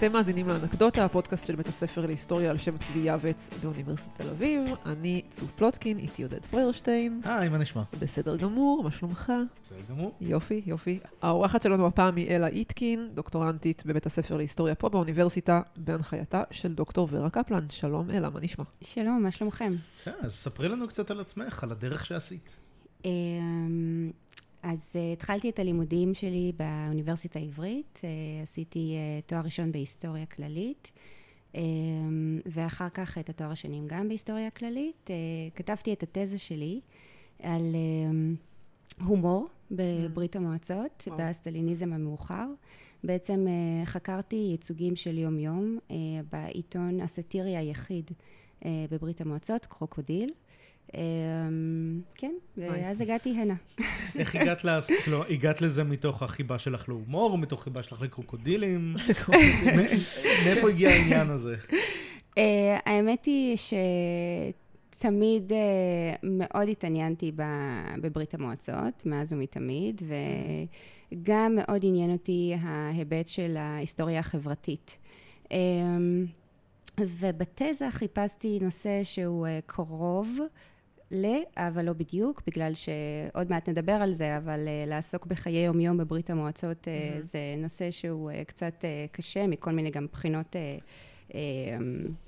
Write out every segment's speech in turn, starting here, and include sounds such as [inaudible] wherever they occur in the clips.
אתם מאזינים לאנקדוטה, הפודקאסט של בית הספר להיסטוריה על שם צבי יעבץ באוניברסיטת תל אביב. אני צוף פלוטקין, איתי עודד פריירשטיין. היי, מה נשמע? בסדר גמור, מה שלומך? בסדר גמור. יופי, יופי. האורחת שלנו הפעם היא אלה איטקין, דוקטורנטית בבית הספר להיסטוריה פה באוניברסיטה, בהנחייתה של דוקטור ורה קפלן. שלום אלה, מה נשמע? שלום, מה שלומכם? בסדר, אז ספרי לנו קצת על עצמך, על הדרך שעשית. אז uh, התחלתי את הלימודים שלי באוניברסיטה העברית, uh, עשיתי uh, תואר ראשון בהיסטוריה כללית, ואחר כך את התואר השני גם בהיסטוריה כללית. Uh, כתבתי את התזה שלי על הומור בברית המועצות. בסטליניזם המאוחר. בעצם uh, חקרתי ייצוגים של יום-יום uh, בעיתון הסאטירי היחיד uh, בברית המועצות, קרוקודיל. Um, כן, ואז. הגעתי הנה. [laughs] איך הגעת. כאילו, הגעת לזה מתוך החיבה שלך להומור, מתוך חיבה שלך [laughs] לקרוקודילים? מאיפה הגיע העניין הזה? Uh, [laughs] האמת היא שתמיד uh, מאוד התעניינתי ב- בברית המועצות, מאז ומתמיד, וגם מאוד עניין אותי ההיבט של ההיסטוריה החברתית. Um, ובתזה חיפשתי נושא שהוא uh, קרוב ל, אבל לא בדיוק, בגלל שעוד מעט נדבר על זה, אבל uh, לעסוק בחיי יום-יום בברית המועצות uh, Mhm. זה נושא שהוא uh, קצת uh, קשה, מכל מיני גם בחינות uh, uh,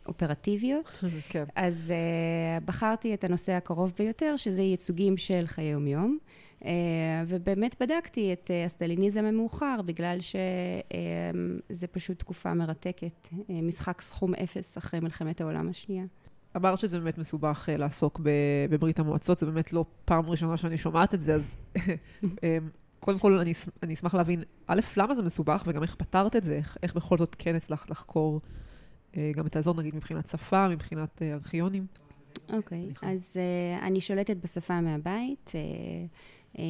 אופרטיביות. [laughs] כן. אז uh, בחרתי את הנושא הקרוב ביותר, שזה ייצוגים של חיי יום-יום. Uh, ובאמת בדקתי את uh, הסטליניזם המאוחר, בגלל שזה פשוט תקופה מרתקת, uh, משחק סכום אפס אחרי מלחמת העולם השנייה. אמרת שזה באמת מסובך אה, לעסוק בברית המועצות, זה באמת לא פעם ראשונה שאני שומעת את זה, אז [laughs] אה, קודם כל אני, אני אשמח להבין, א', למה זה מסובך, וגם איך פתרת את זה, איך, איך בכל זאת כן הצלחת לחקור אה, גם את האזור, נגיד מבחינת שפה, מבחינת אה, ארכיונים. אוקיי, סליחה. אז uh, אני שולטת בשפה מהבית. Uh, um,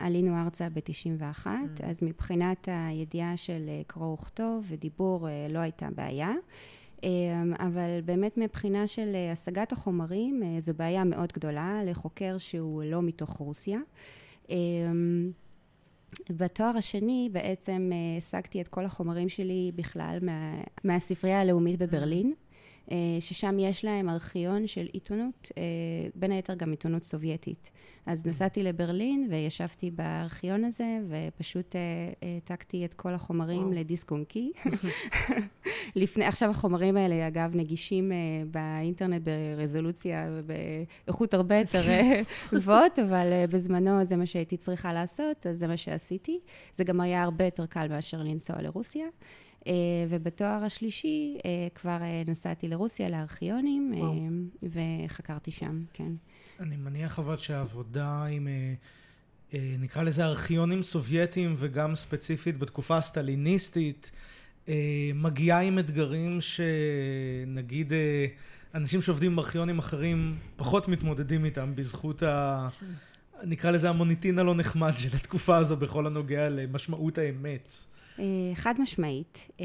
עלינו ארצה ב-91, Mm. אז מבחינת הידיעה של uh, קרוא וכתוב ודיבור uh, לא הייתה בעיה. Um, אבל באמת מבחינה של uh, השגת החומרים, uh, זו בעיה מאוד גדולה לחוקר שהוא לא מתוך רוסיה. Um, בתואר השני בעצם uh, השגתי את כל החומרים שלי בכלל מה, מהספרייה הלאומית בברלין. אה, ששם יש להם ארכיון של עיתונות, אה, בין היתר גם עיתונות סובייטית. אז נסעתי לברלין וישבתי בארכיון הזה, ופשוט אה, העתקתי את כל החומרים וואו. לדיסק און קי. [laughs] לפני, עכשיו החומרים האלה, אגב, נגישים באינטרנט ברזולוציה ובאיכות הרבה יותר [laughs] גבוהות, אבל בזמנו זה מה שהייתי צריכה לעשות, אז זה מה שעשיתי. זה גם היה הרבה יותר קל מאשר לנסוע לרוסיה. Uh, ובתואר השלישי uh, כבר uh, נסעתי לרוסיה לארכיונים. וחקרתי שם, כן. אני מניח אבל שהעבודה עם, אה, אה, נקרא לזה ארכיונים סובייטיים, וגם ספציפית בתקופה הסטליניסטית, אה, מגיעה עם אתגרים שנגיד אה, אנשים שעובדים בארכיונים אחרים פחות מתמודדים איתם בזכות ה... נקרא לזה המוניטין הלא נחמד של התקופה הזו בכל הנוגע למשמעות האמת. Uh, חד משמעית. Uh,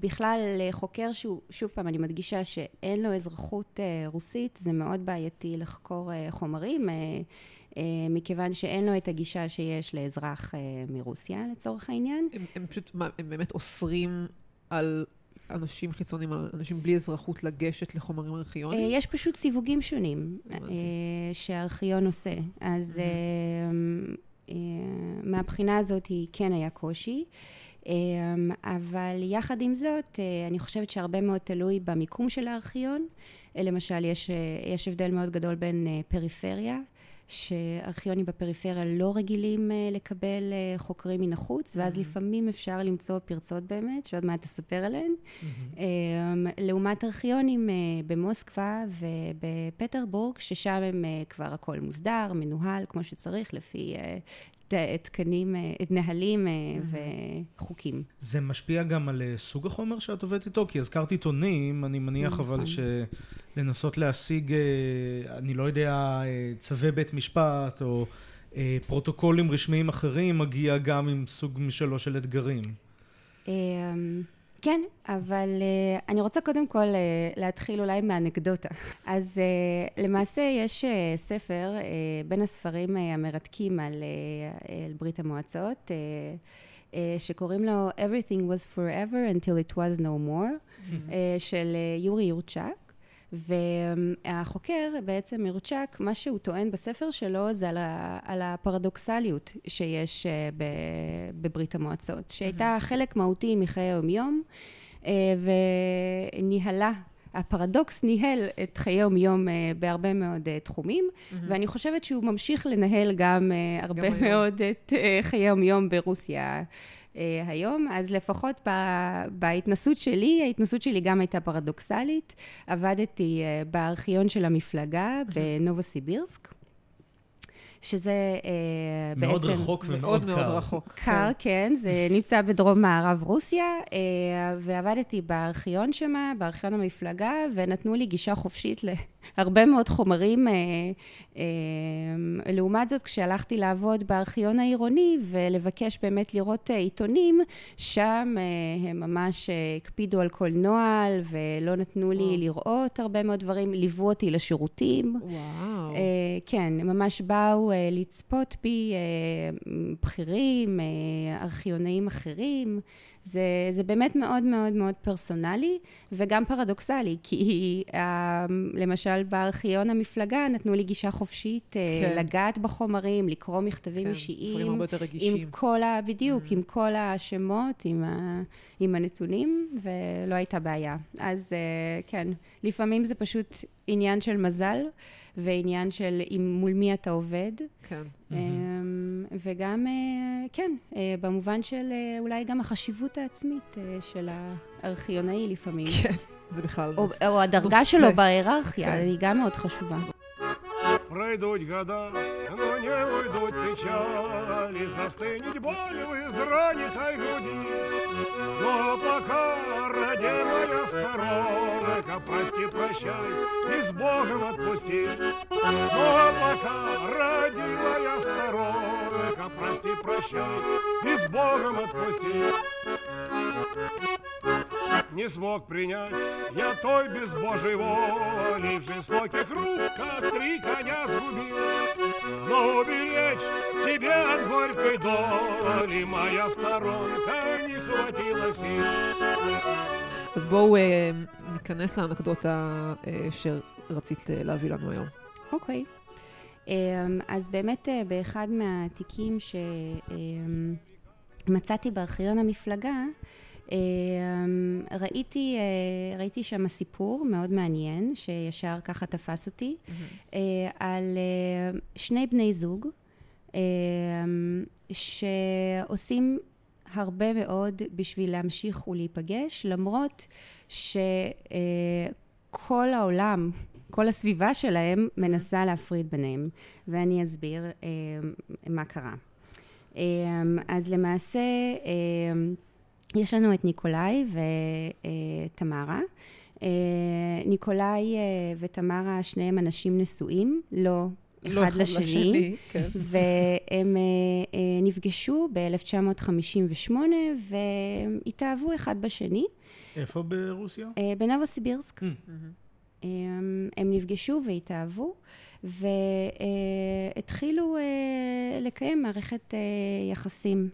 בכלל, לחוקר שהוא, שוב פעם, אני מדגישה שאין לו אזרחות רוסית, זה מאוד בעייתי לחקור חומרים, מכיוון שאין לו את הגישה שיש לאזרח מרוסיה, לצורך העניין. הם, הם פשוט, מה, הם באמת אוסרים על אנשים חיצוניים, אנשים בלי אזרחות לגשת לחומרים ארכיוניים? יש פשוט סיווגים שונים. שהארכיון עושה. אז מהבחינה הזאת כן היה קושי. Um, אבל יחד עם זאת, uh, אני חושבת שהרבה מאוד תלוי במיקום של הארכיון. למשל, יש, יש הבדל מאוד גדול בין פריפריה, שארכיונים בפריפריה לא רגילים uh, לקבל uh, חוקרים מן החוץ, ואז Mhm. לפעמים אפשר למצוא פרצות באמת, שעוד מעט תספר עליהן. Um, לעומת ארכיונים uh, במוסקבה ובפטרבורג, ששם הם כבר הכל מוסדר, מנוהל כמו שצריך, לפי תקנים, uh, נהלים uh, וחוקים. זה משפיע גם על אה, סוג החומר שאת עובדת איתו? כי הזכרת עיתונים, אני מניח אבל נכון. שלנסות להשיג, אה, אני לא יודע, אה, צווי בית משפט או אה, פרוטוקולים רשמיים אחרים, מגיע גם עם סוג משלו של אתגרים. כן, אבל uh, אני רוצה קודם כל uh, להתחיל אולי מאנקדוטה. אז uh, למעשה יש uh, ספר uh, בין הספרים uh, המרתקים על, uh, על ברית המועצות. Uh, שקוראים לו Everything was forever until it was no more, mm-hmm. [laughs] של יורי יורצ'ק. והחוקר בעצם יורצ'ק, מה שהוא טוען בספר שלו זה על, ה, על הפרדוקסליות שיש בברית המועצות, שהייתה חלק מהותי מחיי היומיום וניהלה הפרדוקס ניהל את חיי יום-יום uh, בהרבה מאוד uh, תחומים, mm-hmm. ואני חושבת שהוא ממשיך לנהל גם uh, הרבה גם מאוד היום. את חיי יום-יום ברוסיה היום. אז לפחות בהתנסות שלי, ההתנסות שלי גם הייתה פרדוקסלית. עבדתי uh, בארכיון של המפלגה. בנובוסיבירסק. שזה אה, מאוד בעצם... רחוק ומאוד קר. מאוד רחוק. קר, כן. כן, זה נמצא בדרום מערב רוסיה, אה, ועבדתי בארכיון שמה, בארכיון המפלגה, ונתנו לי גישה חופשית להרבה מאוד חומרים. אה, לעומת זאת, כשהלכתי לעבוד בארכיון העירוני ולבקש באמת לראות עיתונים, שם הם ממש הקפידו על כל נוהל, ולא נתנו לי וואו. לראות הרבה מאוד דברים, ליוו אותי לשירותים. וואו. כן, ממש באו... אה, לצפות בי אה, בכירים, אה, ארכיונאים אחרים. זה, זה באמת מאוד מאוד מאוד פרסונלי וגם פרדוקסלי, כי למשל בארכיון המפלגה נתנו לי גישה חופשית כן. לגעת בחומרים, לקרוא מכתבים כן, אישיים. דברים הרבה יותר רגישים. עם כל ה... בדיוק, mm. עם כל השמות, עם, ה, עם הנתונים, ולא הייתה בעיה. אז כן, לפעמים זה פשוט עניין של מזל. ועניין של עם, מול מי אתה עובד. כן. אמ, וגם, אה, כן, אה, במובן של אה, אולי גם החשיבות העצמית של הארכיונאי לפעמים. כן, זה בכלל... או, או הדרגה שלו בהיררכיה, כן. היא גם מאוד חשובה. Пройдут года, но не уйдут печали, Застынет боль в изранитой груди. Но пока, родимая сторонка, Прости, прощай и с Богом отпусти. Но пока, родимая сторонка, Прости, прощай и с Богом отпусти не смог принять Я той без Божьей воли В жестоких руках три коня сгубил Но уберечь тебе от горькой доли Моя сторонка не хватило сил אז בואו uh, ניכנס לאנקדוטה uh, שרצית uh, להביא לנו היום. אוקיי. Okay. Um, אז באמת uh, באחד מהתיקים שמצאתי um, בארכיון המפלגה, אמ, ראיתי, אה, ראיתי שם סיפור מאוד מעניין, שישר ככה תפס אותי, mm-hmm. על אה, שני בני זוג שעושים הרבה מאוד בשביל להמשיך ולהיפגש, למרות שכל העולם, כל הסביבה שלהם מנסה להפריד ביניהם, ואני אסביר מה קרה. אז למעשה, יש לנו את ניקולאי ותמרה. אה, ניקולאי אה, ותמרה, שניהם אנשים נשואים, לא לא אחד לשני, לשני כן. והם אה, נפגשו ב-1958 והתאהבו אחד בשני. איפה ברוסיה? בנבוסיבירסק. Mm-hmm. הם נפגשו והתאהבו, והתחילו לקיים מערכת יחסים.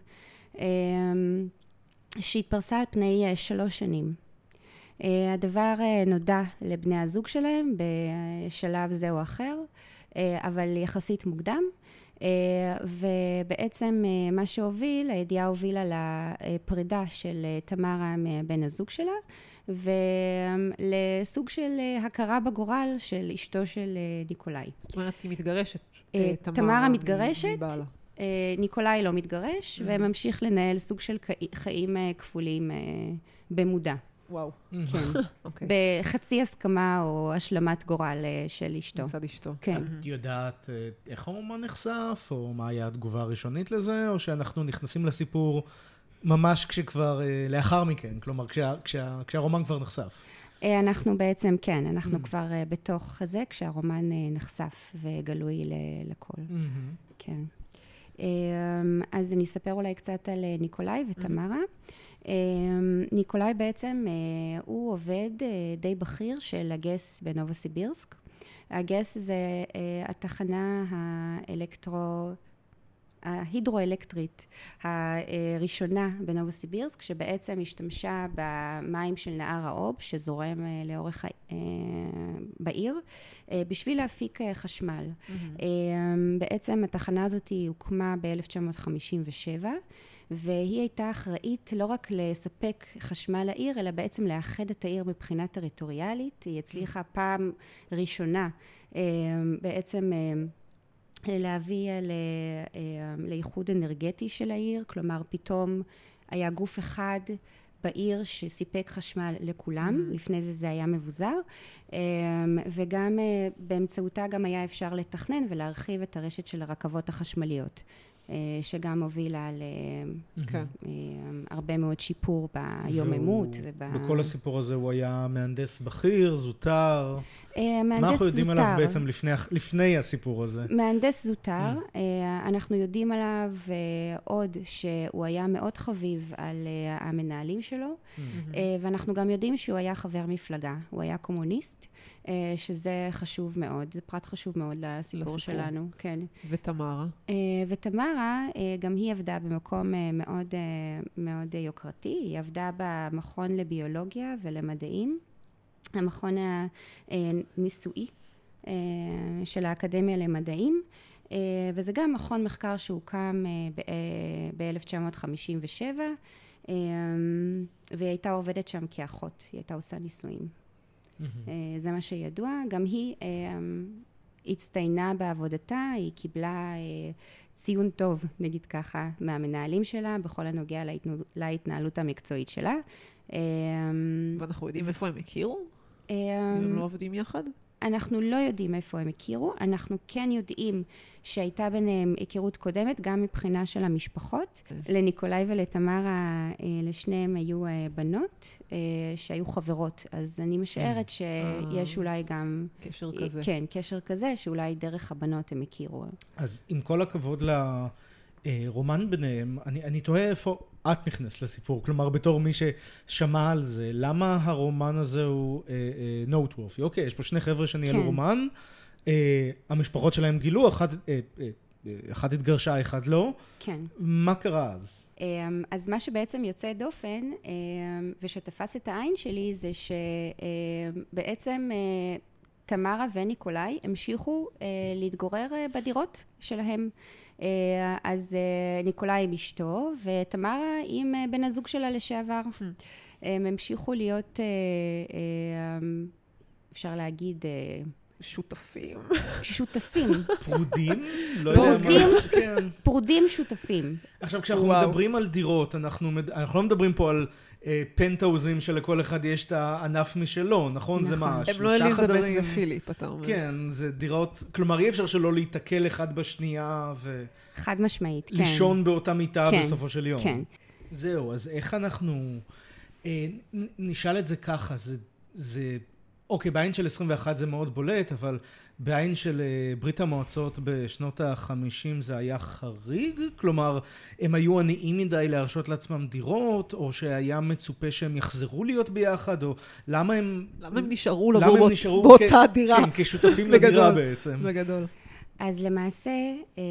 שהתפרסה על פני אה, שלוש שנים. אה, הדבר אה, נודע לבני הזוג שלהם בשלב זה או אחר, אבל יחסית מוקדם. ובעצם מה שהוביל, הידיעה הובילה לפרידה של תמרה מבן הזוג שלה, ולסוג של הכרה בגורל של אשתו של ניקולאי. זאת אומרת, היא מתגרשת, תמרה, תמרה מתגרשת, מבעלה. אה, ניקולאי לא מתגרש, mm-hmm. וממשיך לנהל סוג של חיים אה, כפולים אה, במודע. וואו. כן. okay. [laughs] אוקיי. בחצי הסכמה או השלמת גורל של אשתו. מצד אשתו. כן. את יודעת איך האומן נחשף, או מה היה התגובה הראשונית לזה, או שאנחנו נכנסים לסיפור ממש כשכבר, לאחר מכן, כלומר, כשה, כשה, כשהרומן כבר נחשף? אנחנו בעצם, כן, אנחנו mm. כבר בתוך זה, כשהרומן נחשף וגלוי לכל. Mm-hmm. כן. אמ, אז אני אספר אולי קצת על אה, ניקולאי ותמרה. אמ, ניקולאי בעצם, אה, הוא עובד אה, די בכיר של הגס בנובוסיבירסק. הגס זה התחנה האלקטרו... ההידרואלקטרית הראשונה בנובוסיבירסק, שבעצם השתמשה במים של נהר האוב, שזורם לאורך בעיר, בשביל להפיק חשמל. Mm-hmm. בעצם התחנה הזאת הוקמה ב-1957. והיא הייתה אחראית לא רק לספק חשמל לעיר, אלא בעצם לאחד את העיר מבחינה טריטוריאלית. היא הצליחה פעם ראשונה אה, בעצם אה, להביא אה, לאיחוד אנרגטי של העיר, כלומר פתאום היה גוף אחד בעיר שסיפק חשמל לכולם, mm-hmm. לפני זה זה היה מבוזר, וגם באמצעותה גם היה אפשר לתכנן ולהרחיב את הרשת של הרכבות החשמליות. אה, שגם הובילה להרבה כן. מאוד שיפור ביוממות. בכל הסיפור הזה הוא היה מהנדס בכיר, זוטר. אה, מהנדס זוטר. מה אנחנו יודעים עליו בעצם לפני, לפני הסיפור הזה? מהנדס זוטר. Mm. אנחנו יודעים עליו עוד שהוא היה מאוד חביב על המנהלים שלו, mm-hmm. ואנחנו גם יודעים שהוא היה חבר מפלגה. הוא היה קומוניסט, שזה חשוב מאוד, זה פרט חשוב מאוד לסיפור, לסיפור. שלנו. כן. ותמרה? ותמרה, גם היא עבדה במקום מאוד, מאוד יוקרתי. היא עבדה במכון לביולוגיה ולמדעים. המכון הניסויי אה, של האקדמיה למדעים, אה, וזה גם מכון מחקר שהוקם ב-1957, אה, והיא הייתה עובדת שם כאחות, היא הייתה עושה ניסויים. זה מה שידוע. גם היא הצטיינה בעבודתה, היא קיבלה ציון טוב, נגיד ככה, מהמנהלים שלה, בכל הנוגע להתנהלות המקצועית שלה. ואנחנו יודעים איפה הם הכירו? הם לא עובדים יחד? אנחנו לא יודעים איפה הם הכירו, אנחנו כן יודעים שהייתה ביניהם היכרות קודמת, גם מבחינה של המשפחות. כן. לניקולאי ולתמרה, אה, לשניהם היו אה, בנות אה, שהיו חברות, אז אני משערת שיש אולי גם... קשר כזה. כן, קשר כזה, שאולי דרך הבנות הם הכירו. אז עם כל הכבוד לרומן ביניהם, אני, אני תוהה איפה את נכנסת לסיפור, כלומר בתור מי ששמע על זה, למה הרומן הזה הוא נוטוורפי? אה, uh, אוקיי, יש פה שני חבר'ה שניהלו כן. רומן, uh, המשפחות שלהם גילו, אחת, uh, uh, אחת התגרשה, אחד לא. כן. מה קרה אז? אז מה שבעצם יוצא דופן, um, ושתפס את העין שלי, זה שבעצם uh, תמרה וניקולאי המשיכו uh, להתגורר uh, בדירות שלהם. אה, אז אה, ניקולאי עם אשתו, ותמרה עם אה, בן הזוג שלה לשעבר. Hmm. הם המשיכו להיות, אפשר להגיד... שותפים. שותפים. פרודים? לא פרודים, כן. פרודים שותפים. עכשיו, כשאנחנו מדברים על דירות, אנחנו לא מדברים פה על פנטאוזים שלכל אחד יש את האגף משלו, נכון? זה מה, נכון. שלושה חדרים? הם לא אליזבת ופיליפ, אתה אומר. כן, זה דירות, כלומר אי אפשר שלא להיתקל אחד בשנייה ו... חד משמעית, כן. לישון באותה מיטה כן, בסופו של יום. כן. זהו, אז איך אנחנו... אה, נשאל את זה ככה, זה... זה אוקיי, בעין של 21 זה מאוד בולט, אבל בעין של אה, ברית המועצות בשנות ה-50 זה היה חריג? כלומר, הם היו עניים מדי להרשות לעצמם דירות, או שהיה מצופה שהם יחזרו להיות ביחד, או למה הם... למה הם נשארו לגור באותה. דירה? כן, כשותפים לדירה בעצם. בגדול. אז למעשה, אה,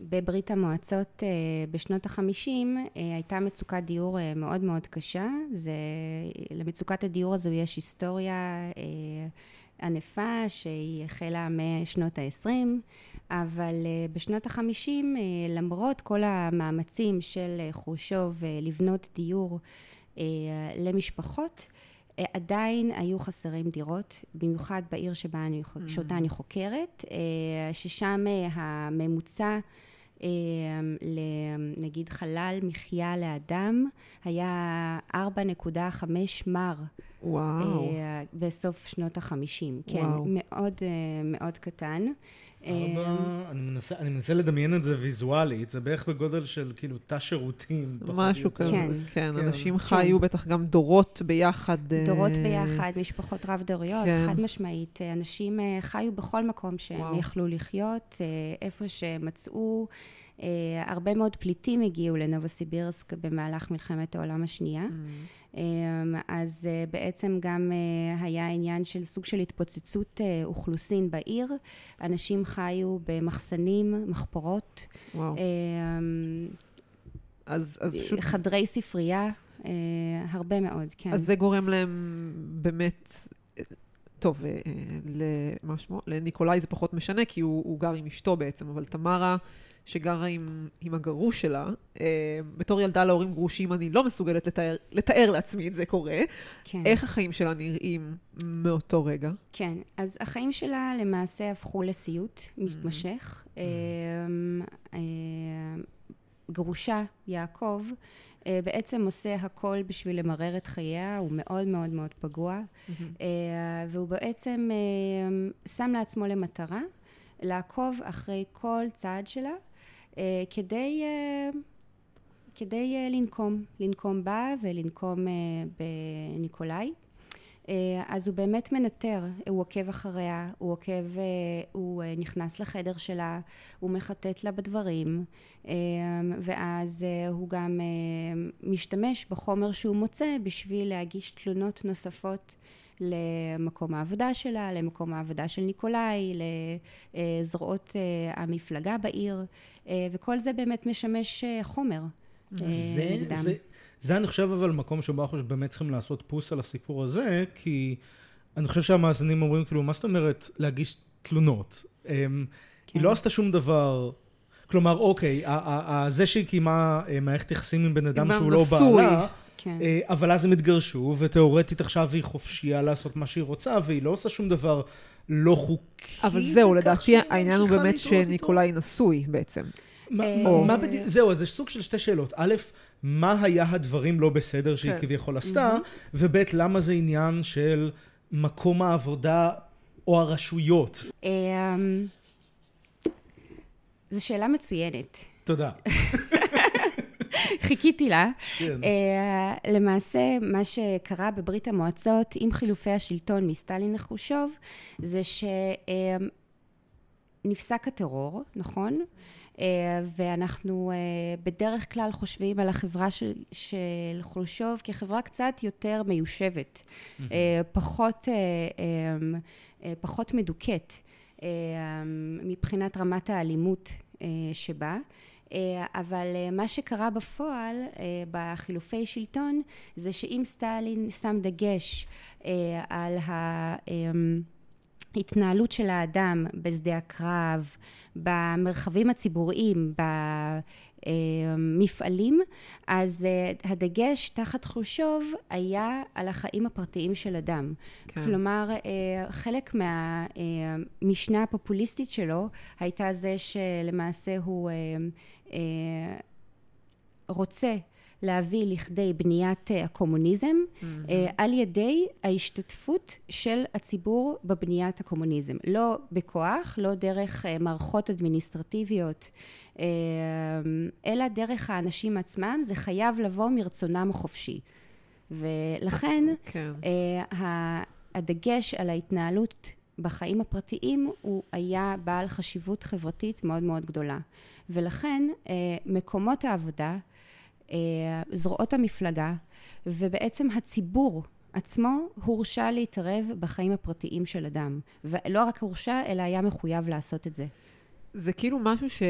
בברית המועצות אה, בשנות החמישים הייתה מצוקת דיור מאוד מאוד קשה. זה, למצוקת הדיור הזו יש היסטוריה ענפה שהיא החלה משנות ה-20, אבל אה, בשנות ה-50, אה, למרות כל המאמצים של אה, חרושוב לבנות דיור למשפחות, עדיין היו חסרים דירות, במיוחד בעיר שבה אני, mm. שאותה אני חוקרת, ששם הממוצע נגיד חלל מחיה לאדם היה 4.5 מר. וואו. בסוף שנות החמישים. כן, מאוד מאוד קטן. ארבע, אני מנסה, אני מנסה לדמיין את זה ויזואלית, זה בערך בגודל של כאילו תא שירותים. משהו כזה, כן. כן, כן. אנשים כן. חיו בטח גם דורות ביחד. דורות ביחד, משפחות רב-דוריות, כן. חד משמעית. אנשים חיו בכל מקום שהם וואו. יכלו לחיות, איפה שמצאו. הרבה מאוד פליטים הגיעו לנובוסיבירסק במהלך מלחמת העולם השנייה. Mm. אז בעצם גם היה עניין של סוג של התפוצצות אוכלוסין בעיר. אנשים חיו במחסנים, מחפורות. וואו. אז, אז פשוט... חדרי ספרייה, הרבה מאוד, כן. אז זה גורם להם באמת טוב, אה, למה שמו? לניקולאי זה פחות משנה, כי הוא, הוא גר עם אשתו בעצם, אבל תמרה, שגרה עם, עם הגרוש שלה, אה, בתור ילדה להורים גרושים, אני לא מסוגלת לתאר, לתאר לעצמי את זה קורה. כן. איך החיים שלה נראים מאותו רגע? כן, אז החיים שלה למעשה הפכו לסיוט מתמשך. Mm-hmm. אה, אה, גרושה, יעקב, אה, בעצם עושה הכל בשביל למרר את חייה, הוא מאוד מאוד מאוד פגוע, mm-hmm. והוא בעצם אה, שם לעצמו למטרה לעקוב אחרי כל צעד שלה כדי, כדי לנקום, לנקום בה ולנקום בניקולאי. אה, אז הוא באמת מנטר, הוא עוקב אחריה, הוא עוקב, אה, הוא אה, נכנס לחדר שלה, הוא מחטט לה בדברים, ואז הוא גם משתמש בחומר שהוא מוצא בשביל להגיש תלונות נוספות למקום העבודה שלה, למקום העבודה של ניקולאי, לזרועות המפלגה בעיר, וכל זה באמת משמש חומר זה, נגדם. זה, זה אני חושב אבל מקום שבו אנחנו באמת צריכים לעשות פוס על הסיפור הזה, כי אני חושב שהמאזינים אומרים כאילו, מה זאת אומרת להגיש תלונות? כן. היא לא עשתה שום דבר... כלומר, אוקיי, זה שהיא קיימה אה, מערכת יחסים עם בן אדם שהוא לא בעלה, כן. אה, אבל אז הם התגרשו, ותאורטית עכשיו היא חופשייה לעשות מה שהיא רוצה, והיא לא עושה שום דבר לא חוקי. אבל זהו, לדעתי העניין הוא באמת שניקולאי נשוי בעצם. מה בדיוק, זהו, אז יש סוג של שתי שאלות. א', מה היה הדברים לא בסדר שהיא כן. כביכול עשתה, וב', למה זה עניין של מקום העבודה או הרשויות? אמ, זו שאלה מצוינת. תודה. [laughs] חיכיתי לה. כן. Uh, למעשה, מה שקרה בברית המועצות עם חילופי השלטון מסטלין לחושוב, זה שנפסק uh, הטרור, נכון? אה, ואנחנו אה, בדרך כלל חושבים על החברה של, של חולשוב כחברה קצת יותר מיושבת, mm-hmm. פחות, פחות מדוכאת מבחינת רמת האלימות שבה. אבל מה שקרה בפועל בחילופי שלטון זה שאם סטלין שם דגש על ההתנהלות של האדם בשדה הקרב, במרחבים הציבוריים, במפעלים, אז אה, הדגש תחת חושוב היה על החיים הפרטיים של אדם. כן. כלומר, אה, חלק מהמשנה הפופוליסטית שלו הייתה זה שלמעשה הוא אה, רוצה להביא לכדי בניית אה, הקומוניזם mm-hmm. על ידי ההשתתפות של הציבור בבניית הקומוניזם. לא בכוח, לא דרך אה, מערכות אדמיניסטרטיביות, אלא דרך האנשים עצמם, זה חייב לבוא מרצונם החופשי. ולכן כן. הדגש על ההתנהלות בחיים הפרטיים הוא היה בעל חשיבות חברתית מאוד מאוד גדולה. ולכן מקומות העבודה זרועות המפלגה, ובעצם הציבור עצמו הורשע להתערב בחיים הפרטיים של אדם. ולא רק הורשע, אלא היה מחויב לעשות את זה. זה כאילו משהו שלא...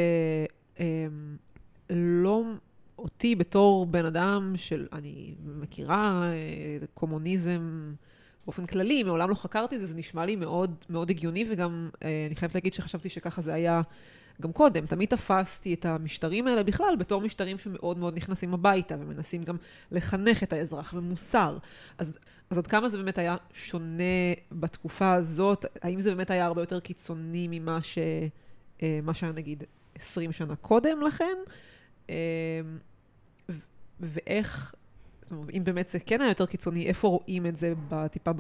אמ, אותי בתור בן אדם של, אני מכירה אה, קומוניזם באופן כללי, מעולם לא חקרתי את זה, זה נשמע לי מאוד, מאוד הגיוני, וגם אה, אני חייבת להגיד שחשבתי שככה זה היה גם קודם, תמיד תפסתי את המשטרים האלה בכלל בתור משטרים שמאוד מאוד נכנסים הביתה ומנסים גם לחנך את האזרח במוסר. אז, אז עד כמה זה באמת היה שונה בתקופה הזאת? האם זה באמת היה הרבה יותר קיצוני ממה ש, אה, מה שהיה נגיד 20 שנה קודם לכן? אה, ואיך, זאת אומרת, אם באמת זה כן היה יותר קיצוני, איפה רואים את זה טיפה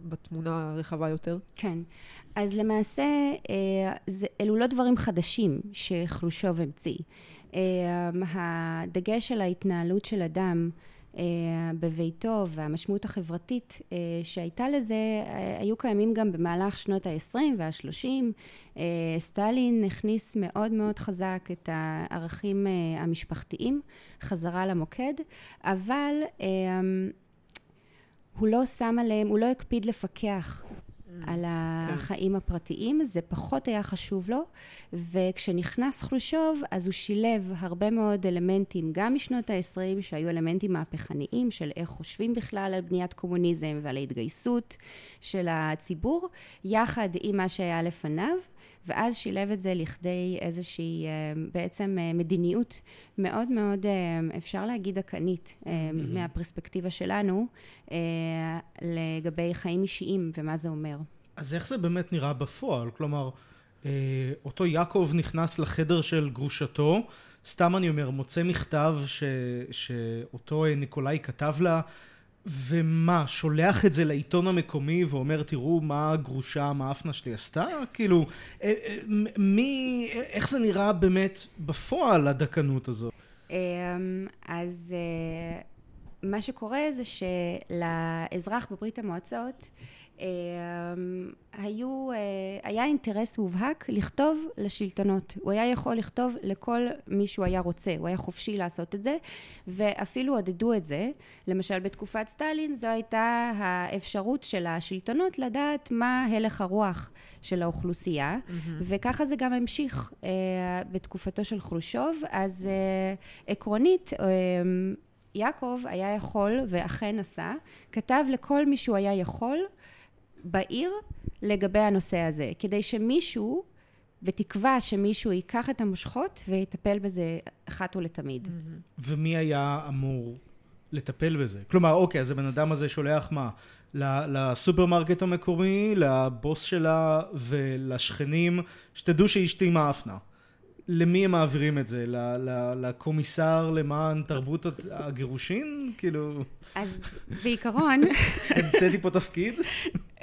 בתמונה הרחבה יותר? כן. אז למעשה, אה, זה, אלו לא דברים חדשים שחלושוב המציא. אה, הדגש על ההתנהלות של אדם אה, בביתו והמשמעות החברתית שהייתה לזה היו קיימים גם במהלך שנות ה-20 וה-30. סטלין הכניס מאוד מאוד חזק את הערכים המשפחתיים חזרה למוקד, אבל הוא לא שם עליהם, הוא לא הקפיד לפקח על כן. החיים הפרטיים, זה פחות היה חשוב לו, וכשנכנס חרושוב, אז הוא שילב הרבה מאוד אלמנטים, גם משנות ה-20, שהיו אלמנטים מהפכניים של איך חושבים בכלל על בניית קומוניזם ועל ההתגייסות של הציבור, יחד עם מה שהיה לפניו. ואז שילב את זה לכדי איזושהי אה, בעצם אה, מדיניות מאוד מאוד, אה, אפשר להגיד, דכאנית מהפרספקטיבה שלנו לגבי חיים אישיים ומה זה אומר. אז איך זה באמת נראה בפועל? כלומר, אותו יעקב נכנס לחדר של גרושתו, סתם אני אומר, מוצא מכתב ש, שאותו ניקולאי כתב לה, ומה, שולח את זה לעיתון המקומי ואומר, תראו מה הגרושה, מה האפנה שלי עשתה? כאילו, אה, אה, מי, איך זה נראה באמת בפועל, הדקנות הזאת? אמ, אז אה, מה שקורה זה שלאזרח בברית המועצות אמ, היו, אה, היה אינטרס מובהק לכתוב לשלטונות. הוא היה יכול לכתוב לכל מי שהוא היה רוצה, הוא היה חופשי לעשות את זה, ואפילו עודדו את זה. למשל בתקופת סטלין זו הייתה האפשרות של השלטונות לדעת מה הלך הרוח של האוכלוסייה, mm-hmm. וככה זה גם המשיך uh, בתקופתו של חרושוב. אז uh, עקרונית, uh, יעקב היה יכול, ואכן עשה, כתב לכל מי שהוא היה יכול, בעיר לגבי הנושא הזה, כדי שמישהו, בתקווה שמישהו ייקח את המושכות ויטפל בזה אחת ולתמיד. Mm-hmm. ומי היה אמור לטפל בזה? כלומר, אוקיי, אז הבן אדם הזה שולח מה? לסופרמרקט המקומי, לבוס שלה ולשכנים, שתדעו שאשתי מאפנה. למי הם מעבירים את זה? לקומיסר למען תרבות הגירושין? כאילו... אז בעיקרון... [laughs] המצאתי פה תפקיד?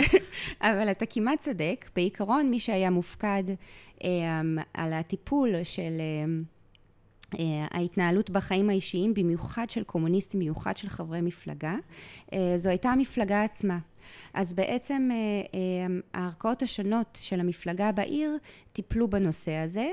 [laughs] אבל אתה כמעט צודק. בעיקרון, מי שהיה מופקד um, על הטיפול של... Uh, ההתנהלות בחיים האישיים, במיוחד של קומוניסטים, במיוחד של חברי מפלגה, uh, זו הייתה המפלגה עצמה. אז בעצם uh, הערכאות השונות של המפלגה בעיר טיפלו בנושא הזה.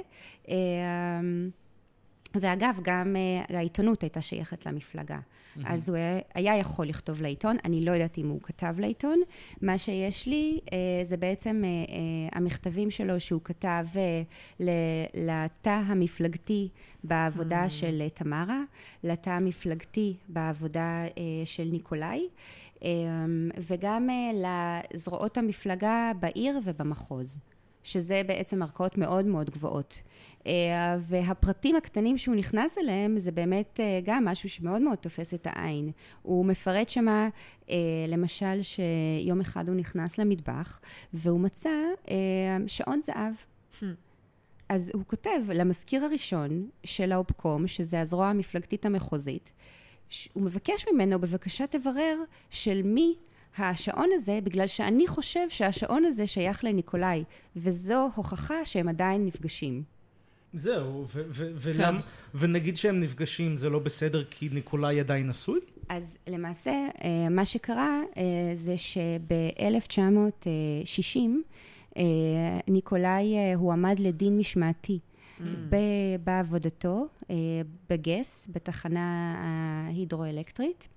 ואגב, גם uh, העיתונות הייתה שייכת למפלגה. Mm-hmm. אז הוא היה יכול לכתוב לעיתון, אני לא יודעת אם הוא כתב לעיתון. מה שיש לי uh, זה בעצם uh, uh, המכתבים שלו שהוא כתב uh, לתא המפלגתי בעבודה mm-hmm. של uh, תמרה, לתא המפלגתי בעבודה uh, של ניקולאי, um, וגם uh, לזרועות המפלגה בעיר ובמחוז. שזה בעצם ערכאות מאוד מאוד גבוהות. אה, והפרטים הקטנים שהוא נכנס אליהם זה באמת אה, גם משהו שמאוד מאוד תופס את העין. הוא מפרט שמה, אה, למשל, שיום אחד הוא נכנס למטבח והוא מצא שעון זהב. Hmm. אז הוא כותב למזכיר הראשון של האופקום, שזה הזרוע המפלגתית המחוזית, הוא מבקש ממנו, בבקשה תברר של מי השעון הזה, בגלל שאני חושב שהשעון הזה שייך לניקולאי, וזו הוכחה שהם עדיין נפגשים. זהו, ולמה, כן. ונגיד שהם נפגשים זה לא בסדר כי ניקולאי עדיין נשוי? אז למעשה אה, מה שקרה אה, זה שב-1960 אה, ניקולאי הועמד לדין משמעתי mm. בעבודתו בגס, בתחנה ההידרואלקטרית.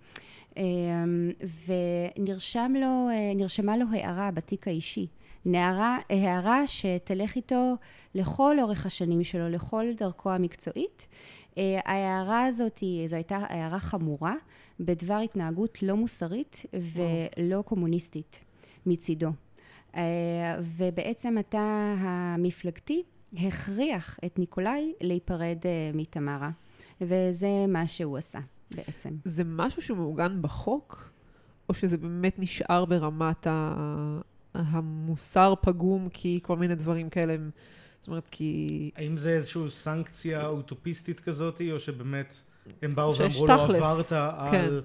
ונרשמה לו הערה בתיק האישי. נערה, הערה שתלך איתו לכל אורך השנים שלו, לכל דרכו המקצועית. אה, ההערה הזאת, זו הייתה הערה חמורה בדבר התנהגות לא מוסרית ולא קומוניסטית מצידו. אה, ובעצם התא המפלגתי הכריח את ניקולאי להיפרד אה, מתמרה, וזה מה שהוא עשה בעצם. זה משהו שמעוגן בחוק, או שזה באמת נשאר ברמת ה... המוסר פגום כי כל מיני דברים כאלה הם... זאת אומרת, כי... האם זה איזושהי סנקציה אוטופיסטית כזאת, או שבאמת הם באו ואמרו לו, עברת כן. על...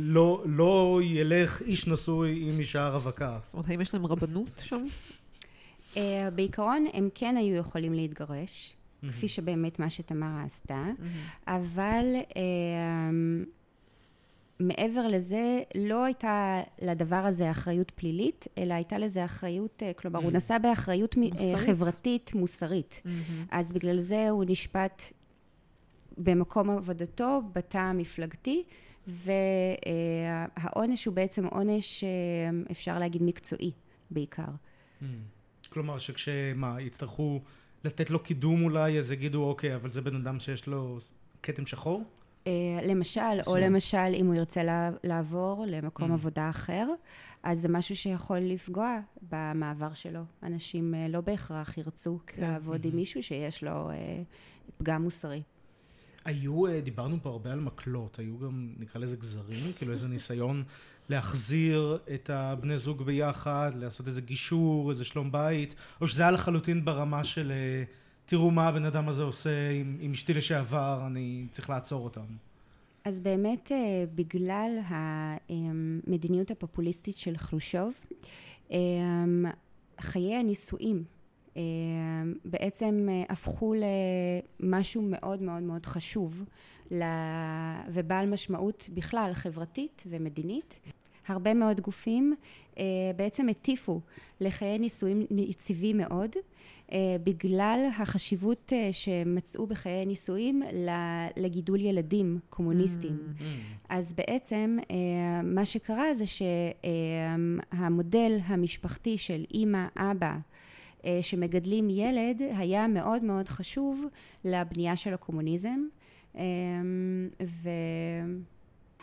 לא, לא ילך איש נשוי עם אישה רווקה. זאת אומרת, האם יש להם רבנות שם? Uh, בעיקרון, הם כן היו יכולים להתגרש, mm-hmm. כפי שבאמת מה שתמרה עשתה, mm-hmm. אבל... Uh, מעבר לזה, לא הייתה לדבר הזה אחריות פלילית, אלא הייתה לזה אחריות, אה, כלומר, mm. הוא נשא באחריות אה, מוסרית. חברתית מוסרית. Mm-hmm. אז בגלל זה הוא נשפט במקום עבודתו, בתא המפלגתי, והעונש הוא בעצם עונש, אה, אפשר להגיד, מקצועי בעיקר. Mm. כלומר שכשמה, יצטרכו לתת לו קידום אולי, אז יגידו, אוקיי, אבל זה בן אדם שיש לו כתם שחור? אה, למשל, או. למשל, אם הוא ירצה לע- לעבור למקום Mm. עבודה אחר, אז זה משהו שיכול לפגוע במעבר שלו. אנשים אה, לא בהכרח ירצו כן. לעבוד עם מישהו שיש לו אה, פגם מוסרי. היו, דיברנו פה הרבה על מקלות, היו גם, נקרא לזה גזרים, כאילו איזה ניסיון להחזיר את הבני זוג ביחד, לעשות איזה גישור, איזה שלום בית, או שזה היה לחלוטין ברמה של אה, תראו מה הבן אדם הזה עושה עם, עם אשתי לשעבר, אני צריך לעצור אותם. אז באמת, אה, בגלל המדיניות הפופוליסטית של חרושוב, אה, חיי הנישואים אה, בעצם אה, הפכו למשהו מאוד מאוד מאוד חשוב ובעל משמעות בכלל חברתית ומדינית. הרבה מאוד גופים אה, בעצם הטיפו לחיי נישואים יציבים מאוד, אה, בגלל החשיבות אה, שמצאו בחיי נישואים לגידול ילדים קומוניסטיים. Mm. אז בעצם אה, מה שקרה זה שהמודל המשפחתי של אימא, אבא, שמגדלים ילד, היה מאוד מאוד חשוב לבנייה של הקומוניזם. אה, ו...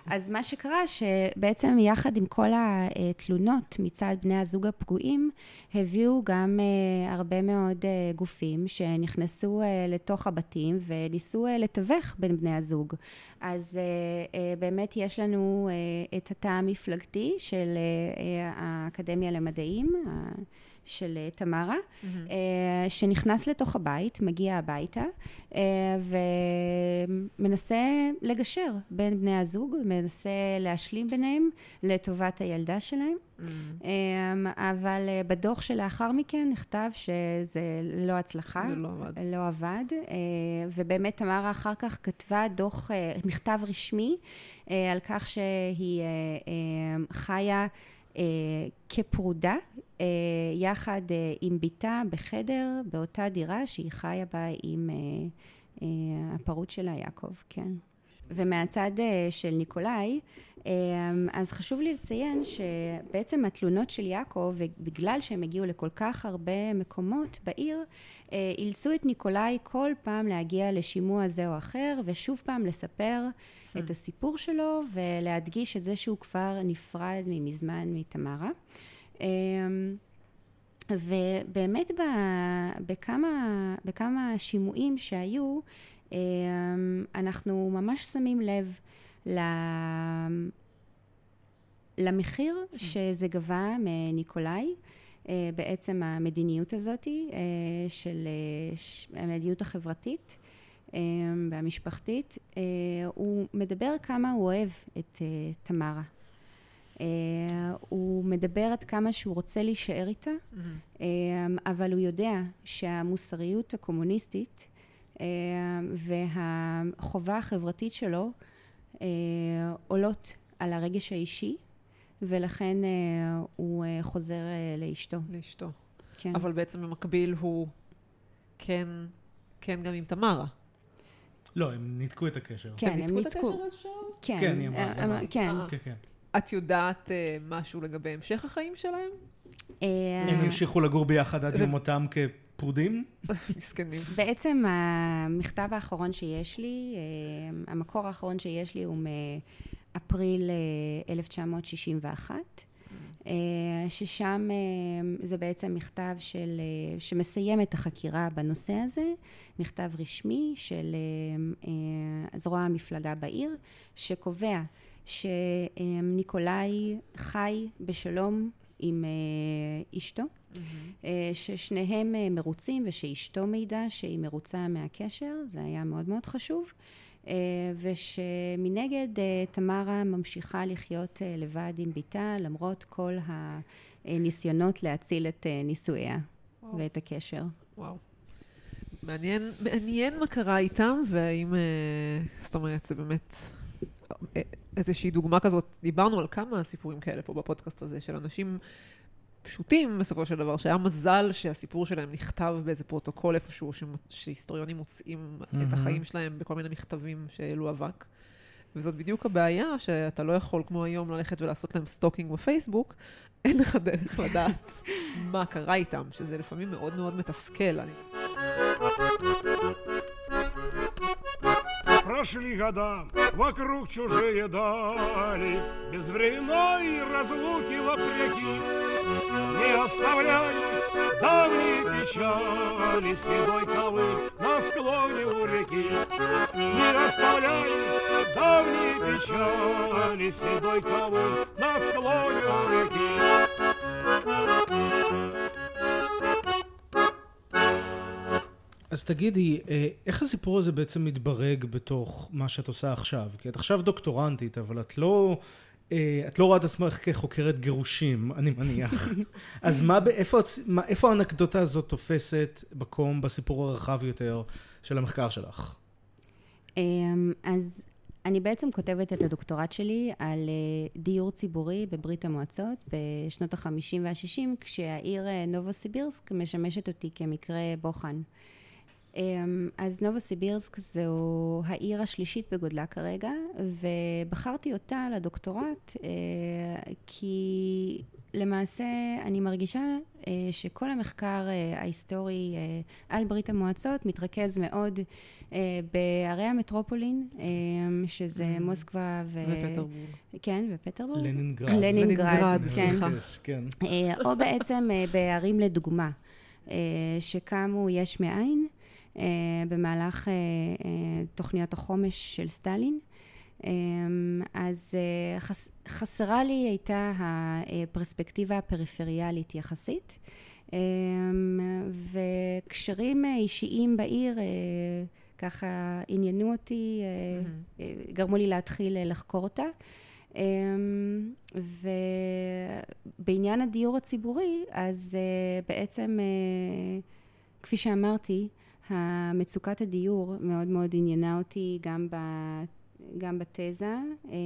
אז מה שקרה שבעצם יחד עם כל התלונות מצד בני הזוג הפגועים הביאו גם אה, הרבה מאוד אה, גופים שנכנסו אה, לתוך הבתים וניסו לתווך בין בני הזוג. אז באמת יש לנו את התא המפלגתי של האקדמיה למדעים של אה, תמרה, אה, שנכנס לתוך הבית, מגיע הביתה אה, ומנסה לגשר בין בני הזוג, מנסה להשלים ביניהם לטובת הילדה שלהם. Mm. אמ, אבל בדוח שלאחר מכן נכתב שזה לא הצלחה. זה לא עבד. לא עבד, ובאמת תמרה אחר כך כתבה דוח, מכתב רשמי על כך שהיא חיה כפרודה, אה, יחד אה, עם בתה בחדר, באותה דירה שהיא חיה בה עם אה, אה, הפרוץ שלה, יעקב, כן. ומהצד אה, של ניקולאי, אה, אז חשוב לי לציין שבעצם התלונות של יעקב, בגלל שהם הגיעו לכל כך הרבה מקומות בעיר, אה, אילצו את ניקולאי כל פעם להגיע לשימוע זה או אחר, ושוב פעם לספר את הסיפור שלו ולהדגיש את זה שהוא כבר נפרד ממזמן מתמרה. אה, ובאמת ב- בכמה, בכמה שימועים שהיו, אה, אנחנו ממש שמים לב ל- למחיר שזה גבה מניקולאי. אה, בעצם המדיניות הזאת אה, של אה, המדיניות החברתית והמשפחתית, אה, הוא מדבר כמה הוא אוהב את אה, תמרה. אה, הוא מדבר עד כמה שהוא רוצה להישאר איתה, Mm. אה, אבל הוא יודע שהמוסריות הקומוניסטית אה, והחובה החברתית שלו אה, עולות על הרגש האישי, ולכן אה, הוא אה, חוזר אה, לאשתו. לאשתו. כן. אבל בעצם במקביל הוא כן, כן גם עם תמרה. לא, הם ניתקו את הקשר. כן, הם ניתקו את ניתקו. הקשר איזשהו? כן, כן, היא אמרה, אה, כן. אה. כן, כן. את יודעת אה, משהו לגבי המשך החיים שלהם? הם המשיכו לגור ביחד עד יום מותם כפרודים? [laughs] מסכנים. בעצם המכתב האחרון שיש לי, המקור האחרון שיש לי הוא מאפריל אה, 1961, אה, ששם אה, זה בעצם מכתב של, אה, שמסיים את החקירה בנושא הזה, מכתב רשמי של אה, אה, זרוע המפלגה בעיר, שקובע שניקולאי חי בשלום עם אה, אשתו. אה, ששניהם אה, מרוצים ושאשתו מעידה שהיא מרוצה מהקשר, זה היה מאוד מאוד חשוב, אה, ושמנגד אה, תמרה ממשיכה לחיות אה, לבד עם בתה למרות כל הניסיונות להציל את אה, נישואיה וואו. ואת הקשר. וואו. מעניין, מעניין מה קרה איתם, והאם, אה, זאת אומרת, זה באמת אה, איזושהי דוגמה כזאת. דיברנו על כמה סיפורים כאלה פה בפודקאסט הזה, של אנשים פשוטים בסופו של דבר, שהיה מזל שהסיפור שלהם נכתב באיזה פרוטוקול איפשהו, ש- שהיסטוריונים מוצאים את מהמם. החיים שלהם בכל מיני מכתבים שהעלו אבק. וזאת בדיוק הבעיה, שאתה לא יכול כמו היום ללכת ולעשות להם סטוקינג בפייסבוק, [laughs] אין לך דרך לדעת [laughs] מה קרה איתם, שזה לפעמים מאוד מאוד מתסכל. אני... Прошли года, вокруг чужие дали, Без временной разлуки вопреки. Не оставляют давние печали Седой ковыль на склоне у реки. Не оставляют давние печали Седой ковыль на склоне у реки. אז תגידי, אה, איך הסיפור הזה בעצם מתברג בתוך מה שאת עושה עכשיו? כי את עכשיו דוקטורנטית, אבל את לא, אה, את לא רואה את עצמך כחוקרת גירושים, אני מניח. [laughs] אז מה, איפה, מה, איפה האנקדוטה הזאת תופסת מקום בסיפור הרחב יותר של המחקר שלך? אמ, אז אני בעצם כותבת את הדוקטורט שלי על אה, דיור ציבורי בברית המועצות בשנות ה-50 וה-60, כשהעיר אה, נובוסיבירסק משמשת אותי כמקרה בוחן. אמ, אז נובוסיבירסק זו העיר השלישית בגודלה כרגע, ובחרתי אותה לדוקטורט אה, כי למעשה אני מרגישה שכל המחקר ההיסטורי על ברית המועצות מתרכז מאוד בערי המטרופולין, שזה. מוסקבה ו... ופטרבורג. כן, ופטרבורג. לנינגרד. לנינגרד, לנינגרד, כן. כן. אה, או בעצם אה, בערים לדוגמה, אה, שקמו יש מאין אה, במהלך אה, אה, תוכניות החומש של סטלין. אה, אז אה, חס- חסרה לי הייתה הפרספקטיבה הפריפריאלית יחסית, אה, וקשרים אה, אישיים בעיר אה, ככה עניינו אותי, אה, אה, גרמו לי להתחיל אה, לחקור אותה. ובעניין הדיור הציבורי, אז אה, בעצם, אה, כפי שאמרתי, המצוקת הדיור מאוד מאוד עניינה אותי גם, ב, גם בתזה, אה,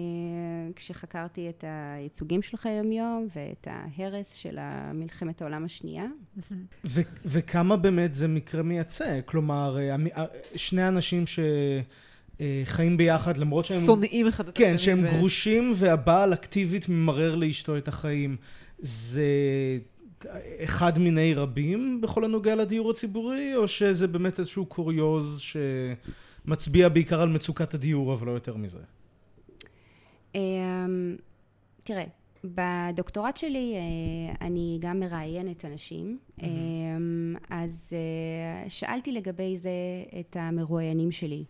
כשחקרתי את הייצוגים של חיי היום ואת ההרס של מלחמת העולם השנייה. ו- וכמה באמת זה מקרה מייצג? כלומר, אה, אה, שני אנשים שחיים ביחד למרות שהם... שונאים אחד את השני. כן, שהם ו- גרושים והבעל אקטיבית ממרר לאשתו את החיים. זה אחד מיני רבים בכל הנוגע לדיור הציבורי, או שזה באמת איזשהו קוריוז שמצביע בעיקר על מצוקת הדיור, אבל לא יותר מזה? אמ, תראה, בדוקטורט שלי אה, אני גם מראיינת אנשים, אמ, אז אה, שאלתי לגבי זה את המרואיינים שלי.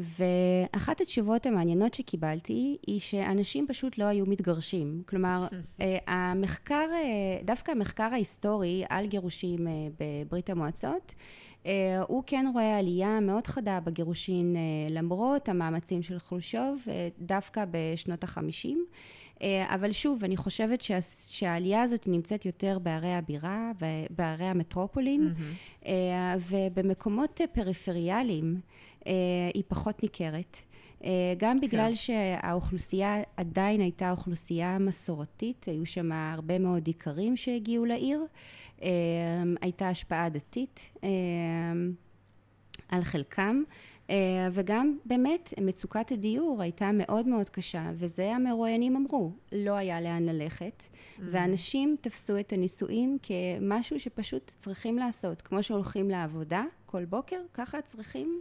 ואחת התשובות המעניינות שקיבלתי היא שאנשים פשוט לא היו מתגרשים. כלומר, [laughs] אה, המחקר, אה, דווקא המחקר ההיסטורי על גירושים אה, בברית המועצות, הוא כן רואה עלייה מאוד חדה בגירושין למרות המאמצים של חולשוב, דווקא בשנות החמישים. אבל שוב, אני חושבת שה, שהעלייה הזאת נמצאת יותר בערי הבירה, בערי המטרופולין, אה, ובמקומות פריפריאליים היא פחות ניכרת. אה, גם בגלל שהאוכלוסייה עדיין הייתה אוכלוסייה מסורתית, היו שם הרבה מאוד איכרים שהגיעו לעיר, אה, הייתה השפעה דתית אה, על חלקם. אה, וגם באמת מצוקת הדיור הייתה מאוד מאוד קשה, וזה המרואיינים אמרו, לא היה לאן ללכת, ואנשים תפסו את הנישואים כמשהו שפשוט צריכים לעשות, כמו שהולכים לעבודה כל בוקר, ככה צריכים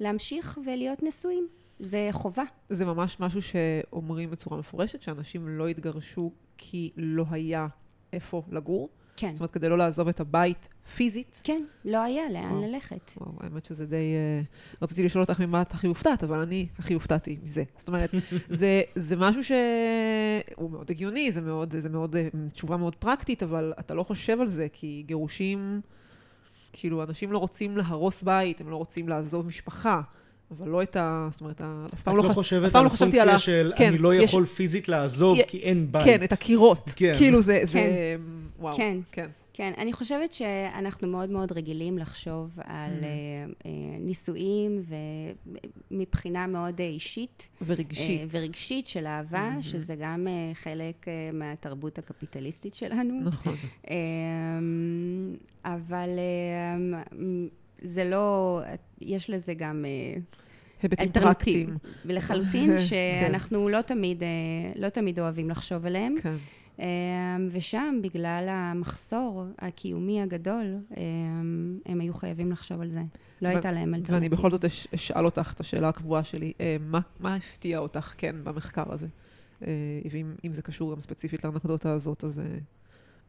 להמשיך ולהיות נשואים. זה חובה. זה ממש משהו שאומרים בצורה מפורשת, שאנשים לא התגרשו כי לא היה איפה לגור. כן. זאת אומרת, כדי לא לעזוב את הבית פיזית. כן, לא היה לאן וואו. ללכת. וואו, האמת שזה די... אה, רציתי לשאול אותך ממה את הכי הופתעת, אבל אני הכי הופתעתי מזה. זאת אומרת, [laughs] זה, זה משהו שהוא מאוד הגיוני, זה מאוד, זה מאוד, אה, תשובה מאוד פרקטית, אבל אתה לא חושב על זה, כי גירושים, כאילו, אנשים לא רוצים להרוס בית, הם לא רוצים לעזוב משפחה, אבל לא את ה... זאת אומרת, ה- אף פעם את לא, לא ח- חושבת אף פעם על לא חשבתי על פונקציה ה... של כן, אני לא יש- יכול פיזית לעזוב י- כי אין בית. כן, את הקירות. כן. כאילו, זה... זה כן. וואו. כן. כן. כן, אני חושבת שאנחנו מאוד מאוד רגילים לחשוב על Mhm. אה, אה, נישואים ומבחינה מאוד אה, אישית. ורגשית. אה, ורגשית של אהבה, Mhm. שזה גם אה, חלק אה, מהתרבות הקפיטליסטית שלנו. נכון. אמ, אבל אמ, זה לא, יש לזה גם אה, היבטים. פרקטיים. ולחלוטין [laughs] כן. שאנחנו לא תמיד, אה, לא תמיד אוהבים לחשוב עליהם. כן. אה, ושם, בגלל המחסור הקיומי הגדול, אה, הם היו חייבים לחשוב על זה. לא הייתה להם אלטרנטיבה. ואני בכל זאת אש- אשאל אותך את השאלה הקבועה שלי, אה, מה, מה הפתיע אותך כן במחקר הזה? אה, ואם אם זה קשור גם ספציפית לאנקדוטה הזאת, אז אה,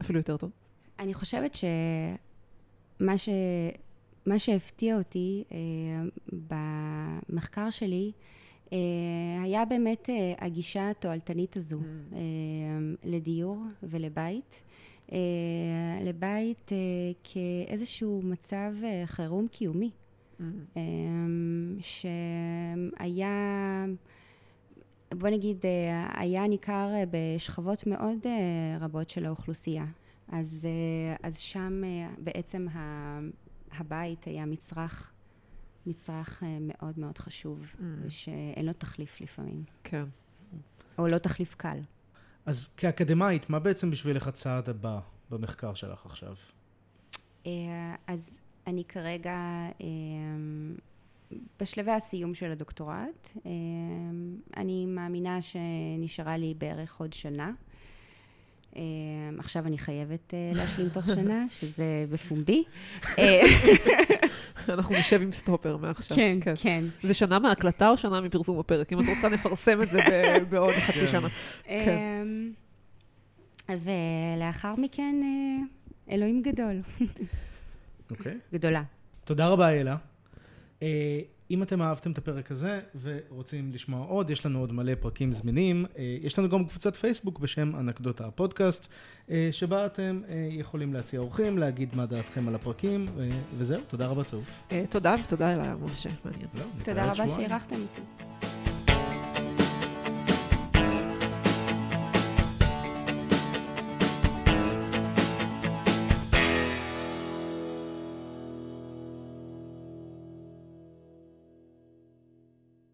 אפילו יותר טוב. אני חושבת שמה ש... מה שהפתיע אותי אה, במחקר שלי היה באמת אה, הגישה התועלתנית הזו Mm. אה, לדיור ולבית. אה, לבית אה, כאיזשהו מצב אה, חירום קיומי. Mm. אה, שהיה, בוא נגיד, אה, היה ניכר אה, בשכבות מאוד אה, רבות של האוכלוסייה. אז, אה, אז שם אה, בעצם ה- הבית היה מצרך, מצרך אה, מאוד מאוד חשוב, Mm. שאין לו תחליף לפעמים, כן. או לא תחליף קל. אז כאקדמאית, מה בעצם בשבילך הצעד הבא במחקר שלך עכשיו? אה, אז אני כרגע אה, בשלבי הסיום של הדוקטורט. אני מאמינה שנשארה לי בערך עוד שנה. אה, עכשיו אני חייבת אה, להשלים תוך שנה, [laughs] שזה בפומבי. [laughs] אה, אנחנו נשב עם סטופר מעכשיו. כן, כן. זה שנה מההקלטה או שנה מפרסום הפרק? אם את רוצה, נפרסם את זה [laughs] בעוד חצי כן. שנה. אה, ולאחר מכן, אה, אלוהים גדול. אוקיי. גדולה. תודה רבה, אלה. אם אתם אהבתם את הפרק הזה ורוצים לשמוע עוד, יש לנו עוד מלא פרקים זמינים. אה, יש לנו גם קבוצת פייסבוק בשם אנקדוטה הפודקאסט, אה, שבה אתם אה, יכולים להציע אורחים, להגיד מה דעתכם על הפרקים, וזהו, תודה רבה. אה, תודה, ותודה אליי, משה, מעניין. לא, תודה רבה. שאירחתם אותי.